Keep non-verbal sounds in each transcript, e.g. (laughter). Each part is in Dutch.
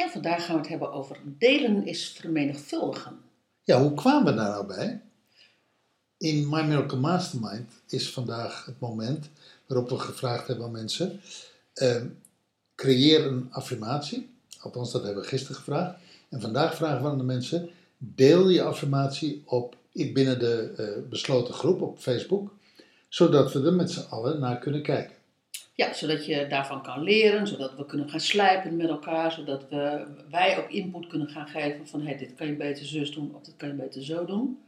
En vandaag gaan we het hebben over delen is vermenigvuldigen. Ja, hoe kwamen we daar nou bij? In My Miracle Mastermind is vandaag het moment waarop we gevraagd hebben aan mensen: eh, creëer een affirmatie. Althans, dat hebben we gisteren gevraagd. En vandaag vragen we aan de mensen: deel je affirmatie op, binnen de eh, besloten groep op Facebook, zodat we er met z'n allen naar kunnen kijken. Ja, zodat je daarvan kan leren, zodat we kunnen gaan slijpen met elkaar, zodat we, wij ook input kunnen gaan geven van hey, dit kan je beter zus doen of dit kan je beter zo doen.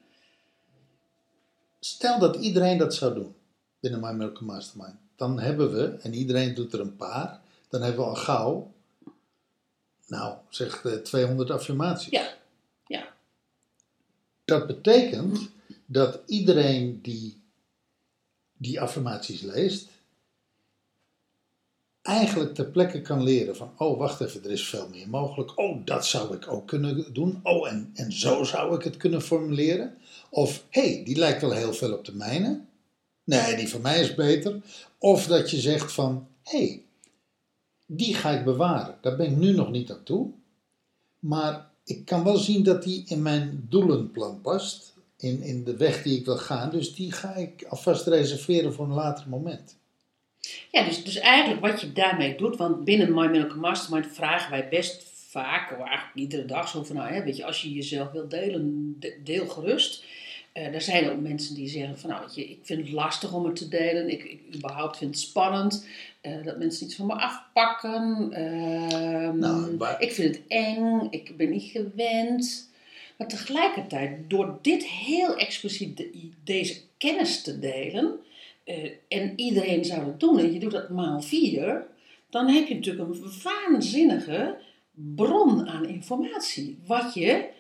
Stel dat iedereen dat zou doen binnen My Miracle Mastermind, dan hebben we, en iedereen doet er een paar, dan hebben we al gauw, nou zeg eh, 200 affirmaties. Ja, ja, Dat betekent dat iedereen die die affirmaties leest, eigenlijk ter plekke kan leren van, oh wacht even, er is veel meer mogelijk. Oh, dat zou ik ook kunnen doen. Oh, en, en zo zou ik het kunnen formuleren. Of, hey, die lijkt wel heel veel op de mijne. Nee, die van mij is beter. Of dat je zegt van, hey, die ga ik bewaren. Daar ben ik nu nog niet aan toe. Maar ik kan wel zien dat die in mijn doelenplan past. In, in de weg die ik wil gaan. Dus die ga ik alvast reserveren voor een later moment. Ja dus, dus eigenlijk wat je daarmee doet, want binnen My Miracle Mastermind vragen wij best vaak, of eigenlijk iedere dag, zo van nou, hè, weet je, als je jezelf wilt delen, de- deel gerust. Eh, er zijn ook mensen die zeggen van nou, weet je, ik vind het lastig om het te delen. Ik, ik überhaupt vind het spannend. eh, dat mensen iets van me afpakken. Ehm, Nou, maar- Ik vind het eng. Ik ben niet gewend. Maar tegelijkertijd, door dit heel expliciet de- deze kennis te delen. Eh, en iedereen zou het doen. En je doet dat maal vier. Dan heb je natuurlijk een waanzinnige bron aan informatie. Wat je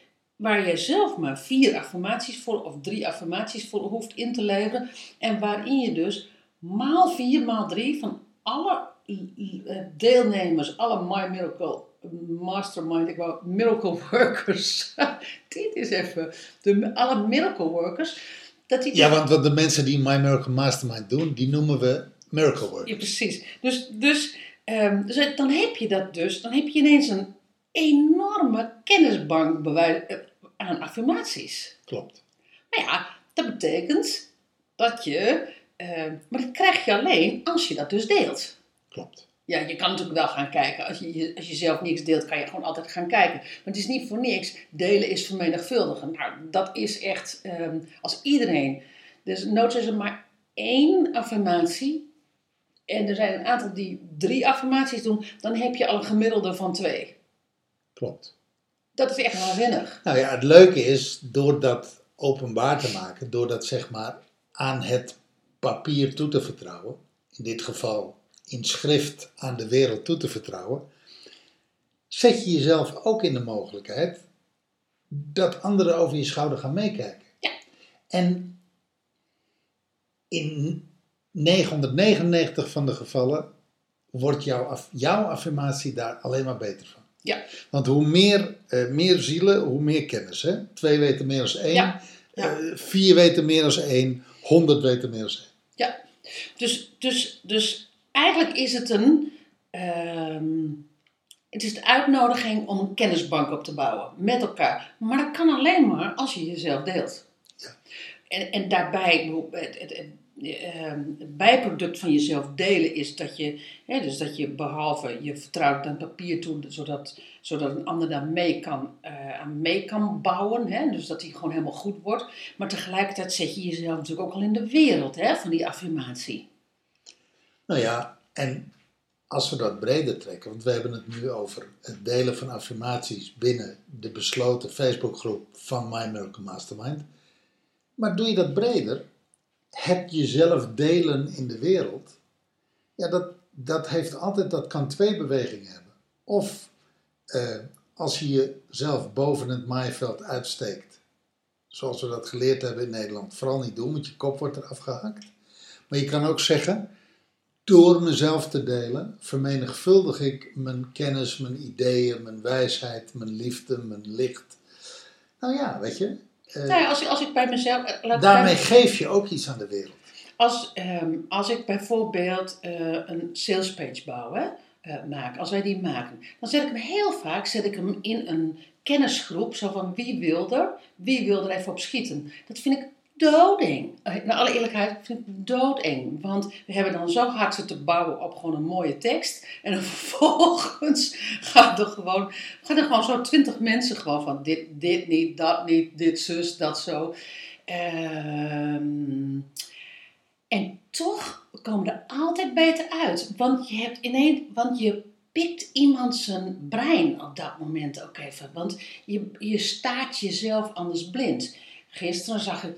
waar je zelf maar vier affirmaties voor of drie affirmaties voor hoeft in te leveren. En waarin je dus maal vier, maal drie van alle eh, deelnemers, alle My Miracle Mastermind, ik wou Miracle Workers. (laughs) Dit is even, de, alle Miracle Workers. Dat die Ja, want wat de mensen die My Miracle Mastermind doen, die noemen we Miracle Work. Ja, precies. Dus, dus, ehm, dus dan heb je dat dus, dan heb je ineens een enorme kennisbank bewijs, eh, aan affirmaties. Klopt. Nou ja, dat betekent dat je, eh, maar dat krijg je alleen als je dat dus deelt. Klopt. Ja, je kan natuurlijk wel gaan kijken. Als je, als je zelf niks deelt, kan je gewoon altijd gaan kijken. Maar het is niet voor niks. Delen is vermenigvuldigen. Nou, dat is echt, ehm, als iedereen. Dus nooit is er maar één affirmatie. En er zijn een aantal die drie affirmaties doen. Dan heb je al een gemiddelde van twee. Klopt. Dat is echt waanzinnig. Nou ja, het leuke is, door dat openbaar te maken, door dat zeg maar aan het papier toe te vertrouwen, in dit geval in schrift aan de wereld toe te vertrouwen, zet je jezelf ook in de mogelijkheid dat anderen over je schouder gaan meekijken. Ja. En in 999 van de gevallen wordt jouw, jouw affirmatie daar alleen maar beter van. Ja, Want hoe meer, eh, meer zielen, hoe meer kennis. Hè? Twee weten meer dan één. Ja, ja. eh, vier weten meer dan één. Honderd weten meer dan één. ja. Dus, dus, dus eigenlijk is het een. ehm, het is de uitnodiging om een kennisbank op te bouwen met elkaar. Maar dat kan alleen maar als je jezelf deelt. Ja. En, en daarbij, het, het, het, ehm, het bijproduct van jezelf delen is dat je, hè, dus dat je behalve je vertrouwt aan papier toe, zodat, zodat een ander daar mee kan, eh, aan mee kan bouwen. Hè, dus dat hij gewoon helemaal goed wordt. Maar tegelijkertijd zet je jezelf natuurlijk ook al in de wereld hè, van die affirmatie. Nou ja, en als we dat breder trekken, want we hebben het nu over het delen van affirmaties binnen de besloten Facebookgroep van My Miracle Mastermind. Maar doe je dat breder, het jezelf delen in de wereld, ja, dat, dat heeft altijd, dat kan twee bewegingen hebben. Of eh, als je jezelf boven het maaiveld uitsteekt, zoals we dat geleerd hebben in Nederland, vooral niet doen, want je kop wordt eraf gehakt. Maar je kan ook zeggen, door mezelf te delen, vermenigvuldig ik mijn kennis, mijn ideeën, mijn wijsheid, mijn liefde, mijn licht. Nou ja, weet je, Nou ja, als, ik- als ik bij mezelf... eh, laat ik daarmee bij- geef je ook iets aan de wereld. Als, ehm, als ik bijvoorbeeld eh, een salespage bouw, hè, maak, als wij die maken, dan zet ik hem heel vaak zet ik hem in een kennisgroep, zo van wie wil er, wie wil er even op schieten. Dat vind ik doodeng. Eh, Naar alle eerlijkheid vind ik doodeng. Want we hebben dan zo hard zitten bouwen op gewoon een mooie tekst. En (laughs) vervolgens gaan er gewoon, gaan er gewoon zo twintig mensen gewoon van dit, dit niet, dat niet, dit zus, dat zo. Ehm, en toch komen er altijd beter uit. Want je hebt ineens, want je pikt iemand zijn brein op dat moment ook even. Want je, je staat jezelf anders blind. Gisteren zag ik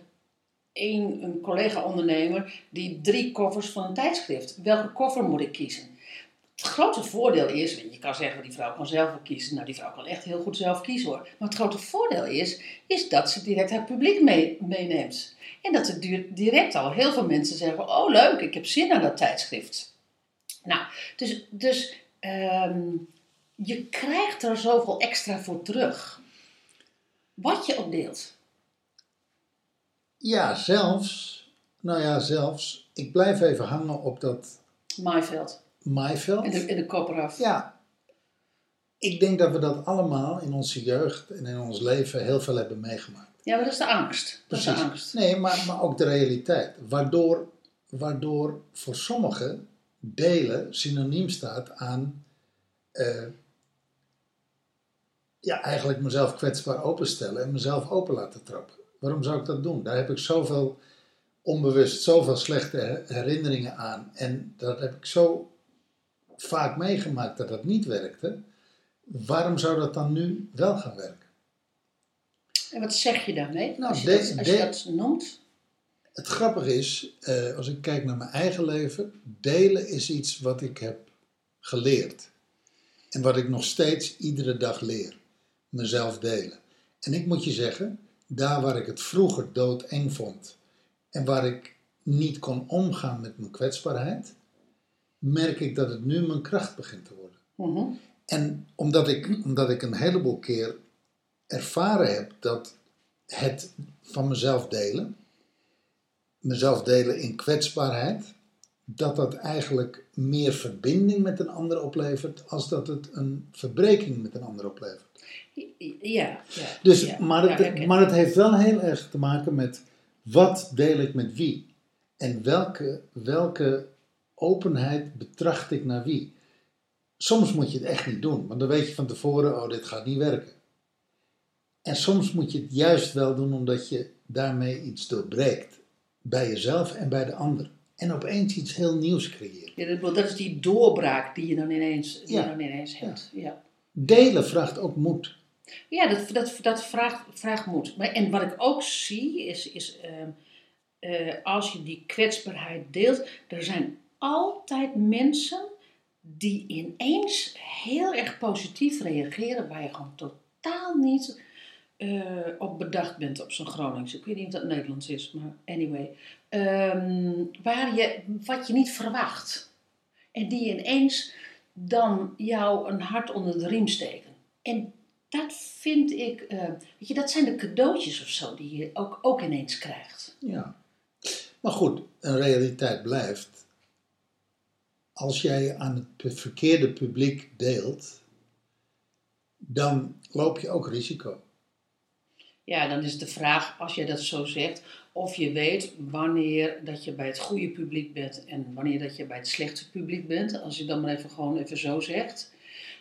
een, collega-ondernemer die drie covers van een tijdschrift. Welke cover moet ik kiezen? Het grote voordeel is, je kan zeggen die vrouw kan zelf wel kiezen. Nou, die vrouw kan echt heel goed zelf kiezen hoor. Maar het grote voordeel is, is dat ze direct haar publiek mee, meeneemt. En dat du- direct al heel veel mensen zeggen, oh leuk, ik heb zin aan dat tijdschrift. Nou, dus, dus ehm, je krijgt er zoveel extra voor terug. Wat je ook deelt. Ja, zelfs, nou ja, zelfs, ik blijf even hangen op dat Maaiveld. maaiveld. En de, en de kop eraf. Ja, ik denk dat we dat allemaal in onze jeugd en in ons leven heel veel hebben meegemaakt. Ja, maar dat is de angst. Dat is de angst. Nee, maar, maar ook de realiteit. Waardoor, waardoor voor sommigen delen synoniem staat aan eh, ja, eigenlijk mezelf kwetsbaar openstellen en mezelf open laten trappen. Waarom zou ik dat doen? Daar heb ik zoveel onbewust, zoveel slechte her- herinneringen aan. En dat heb ik zo vaak meegemaakt dat dat niet werkte. Waarom zou dat dan nu wel gaan werken? En wat zeg je daarmee? Nou, als je, de- dat, als de- je dat noemt. Het grappige is, eh, als ik kijk naar mijn eigen leven, delen is iets wat ik heb geleerd. En wat ik nog steeds iedere dag leer. Mezelf delen. En ik moet je zeggen, daar waar ik het vroeger doodeng vond en waar ik niet kon omgaan met mijn kwetsbaarheid, merk ik dat het nu mijn kracht begint te worden. Mhm. En omdat ik, omdat ik een heleboel keer ervaren heb dat het van mezelf delen, mezelf delen in kwetsbaarheid, dat dat eigenlijk meer verbinding met een ander oplevert, als dat het een verbreking met een ander oplevert. Ja, ja. Dus, ja, maar, het, maar het heeft wel heel erg te maken met wat deel ik met wie? En welke, welke openheid betracht ik naar wie? Soms moet je het echt niet doen, want dan weet je van tevoren, oh, dit gaat niet werken. En soms moet je het juist wel doen omdat je daarmee iets doorbreekt. Bij jezelf en bij de ander. En opeens iets heel nieuws creëert. Ja, dat, dat is die doorbraak die je dan ineens, die Ja. je dan ineens hebt. Ja. Delen vraagt ook moed. Ja, dat, dat, dat vraagt, vraagt moed. Maar, en wat ik ook zie is, is ehm, eh, als je die kwetsbaarheid deelt, er zijn altijd mensen die ineens heel erg positief reageren, waar je gewoon totaal niet eh, op bedacht bent op zo'n Gronings. Ik weet niet of dat Nederlands is, maar anyway. Ehm, waar je, wat je niet verwacht. En die ineens dan jou een hart onder de riem steken. En dat vind ik, eh, weet je, dat zijn de cadeautjes of zo die je ook, ook ineens krijgt. Ja. Maar goed, een realiteit blijft. Als jij aan het verkeerde publiek deelt, dan loop je ook risico. Ja, dan is de vraag, als je dat zo zegt, of je weet wanneer dat je bij het goede publiek bent en wanneer dat je bij het slechte publiek bent. Als je dan maar even gewoon even zo zegt.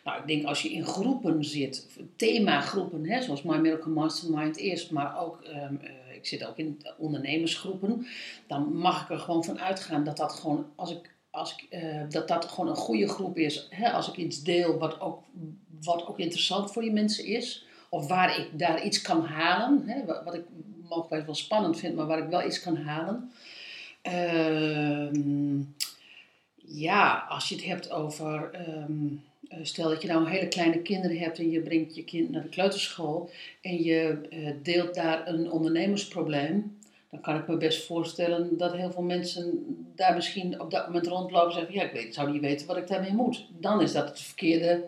Nou, ik denk als je in groepen zit, themagroepen, hè, zoals My Miracle Mastermind is, maar ook, ehm, eh, ik zit ook in ondernemersgroepen, dan mag ik er gewoon van uitgaan dat dat gewoon, als ik, als ik, eh, dat dat gewoon een goede groep is. Hè, als ik iets deel wat ook, wat ook interessant voor die mensen is, of waar ik daar iets kan halen, hè, wat, ik mogelijk wel spannend vind, maar waar ik wel iets kan halen. Ehm, ja, als je het hebt over ehm, eh, stel dat je nou hele kleine kinderen hebt en je brengt je kind naar de kleuterschool en je eh, deelt daar een ondernemersprobleem, dan kan ik me best voorstellen dat heel veel mensen daar misschien op dat moment rondlopen en zeggen: Ja, ik weet, zou niet weten wat ik daarmee moet. Dan is dat het verkeerde,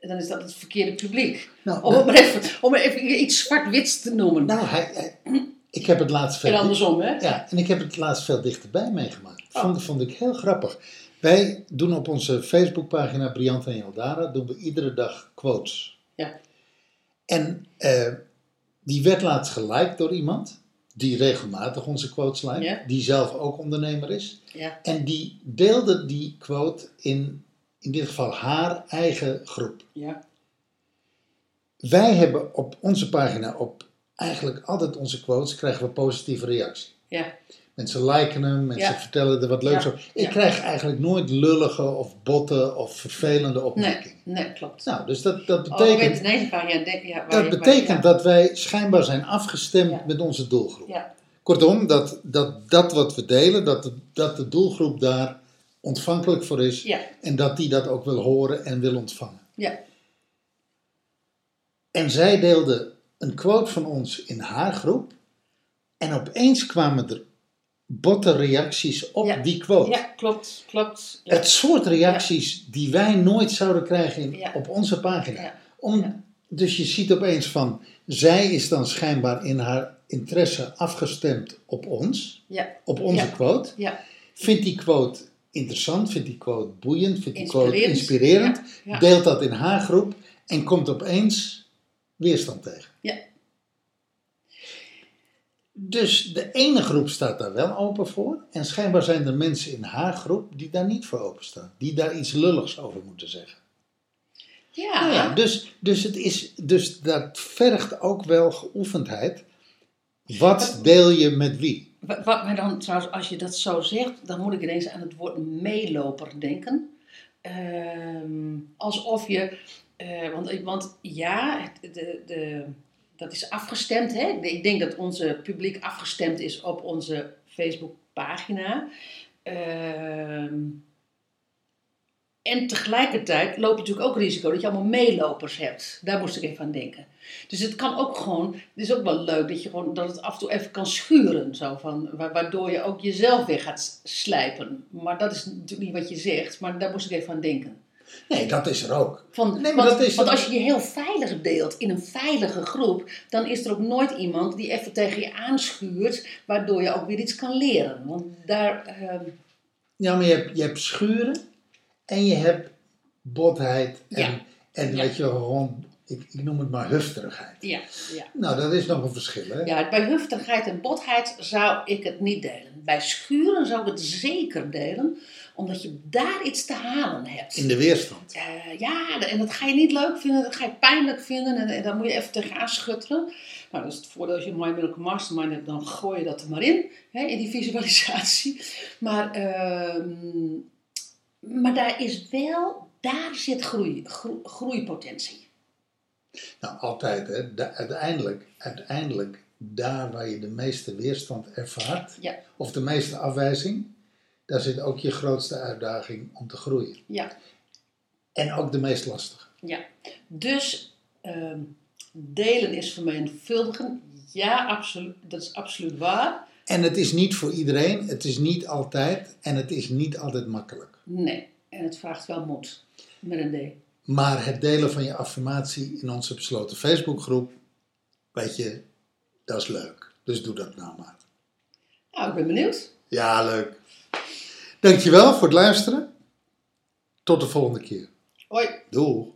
dan is dat het verkeerde publiek. Nou, Om maar even, om even iets zwart-wits te noemen. nou hij, hij- ik heb het laatst veel... en andersom, hè? Ja, en ik heb het laatst veel dichterbij meegemaakt. Oh. Vond, vond ik heel grappig. Wij doen op onze Facebookpagina Briant en Jaldara doen we iedere dag quotes. Ja. En eh, die werd laatst geliked door iemand die regelmatig onze quotes Ja. die zelf ook ondernemer is. Ja. En die deelde die quote in, in dit geval haar eigen groep. Ja. Wij hebben op onze pagina, op eigenlijk altijd onze quotes, krijgen we positieve reactie. Ja. Mensen liken hem, mensen Ja. vertellen er wat leuks Ja. over. Ik Ja. krijg eigenlijk nooit lullige of botte of vervelende Nee, opmerkingen. nee, klopt. Nou, dus dat, dat Oh, betekent, je denkt, ja, dat betekent dat wij schijnbaar zijn afgestemd met onze doelgroep. Ja, Kortom, dat, dat dat wat we delen, dat de, dat de doelgroep daar ontvankelijk voor is. ja, En dat die dat ook wil horen en wil ontvangen. ja, En zij deelde een quote van ons in haar groep. En opeens kwamen er botte reacties op Ja. die quote. ja, klopt, klopt. Ja. Het soort reacties die wij nooit zouden krijgen in, op onze pagina. Om. Dus je ziet opeens van, zij is dan schijnbaar in haar interesse afgestemd op ons, op onze quote. ja, Vindt die quote interessant, vindt die quote boeiend, vindt die quote Inspirerend. deelt dat in haar groep en komt opeens weerstand tegen. Ja. Dus de ene groep staat daar wel open voor. En schijnbaar zijn er mensen in haar groep die daar niet voor openstaan. Die daar iets lulligs over moeten zeggen. ja. Nou ja, dus, dus, het is, dus dat vergt ook wel geoefendheid. Wat deel je met wie? Wat, wat mij dan trouwens, als je dat zo zegt, dan moet ik ineens aan het woord meeloper denken. Ehm, alsof je, eh, want, want ja, de, de, dat is afgestemd. Hè? Ik denk dat onze publiek afgestemd is op onze Facebookpagina. Ehm en tegelijkertijd loop je natuurlijk ook risico dat je allemaal meelopers hebt. Daar moest ik even aan denken. Dus het kan ook gewoon, het is ook wel leuk dat, je gewoon, dat het af en toe even kan schuren. Zo van, wa- waardoor je ook jezelf weer gaat slijpen. Maar dat is natuurlijk niet wat je zegt, maar daar moest ik even aan denken. Nee, dat is er ook. Van, Nee, maar want, dat is- want als je je heel veilig deelt in een veilige groep, dan is er ook nooit iemand die even tegen je aanschuurt, waardoor je ook weer iets kan leren. Want daar, ehm, Ja, maar je hebt, je hebt schuren en je hebt botheid en, Ja. en Ja. weet je gewoon, ik, ik noem het maar hufterigheid. ja, ja. Nou, dat is nog een verschil, hè? Ja, bij hufterigheid en botheid zou ik het niet delen. Bij schuren zou ik het zeker delen, omdat je daar iets te halen hebt. In de weerstand. Eh, ja, en dat ga je niet leuk vinden, dat ga je pijnlijk vinden en, en dan moet je even tegenaan schutteren. Nou, dat is het voordeel als je een Miracle Mastermind hebt, dan gooi je dat er maar in, hè, in die visualisatie. (laughs) Maar, ehm, maar daar is wel, daar zit groei, gro- groeipotentie. Nou, altijd, hè? Da- uiteindelijk, uiteindelijk, daar waar je de meeste weerstand ervaart, Ja, of de meeste afwijzing, daar zit ook je grootste uitdaging om te groeien. ja. En ook de meest lastige. Ja, dus ehm, delen is vermenigvuldigen. Ja, absoluut, dat is absoluut waar. En het is niet voor iedereen, het is niet altijd en het is niet altijd makkelijk. Nee, en het vraagt wel moed. Met een D. Maar het delen van je affirmatie in onze besloten Facebookgroep, weet je, dat is leuk. Dus doe dat nou maar. Nou, ik ben benieuwd. Ja, leuk. Dankjewel voor het luisteren. Tot de volgende keer. Hoi. Doei.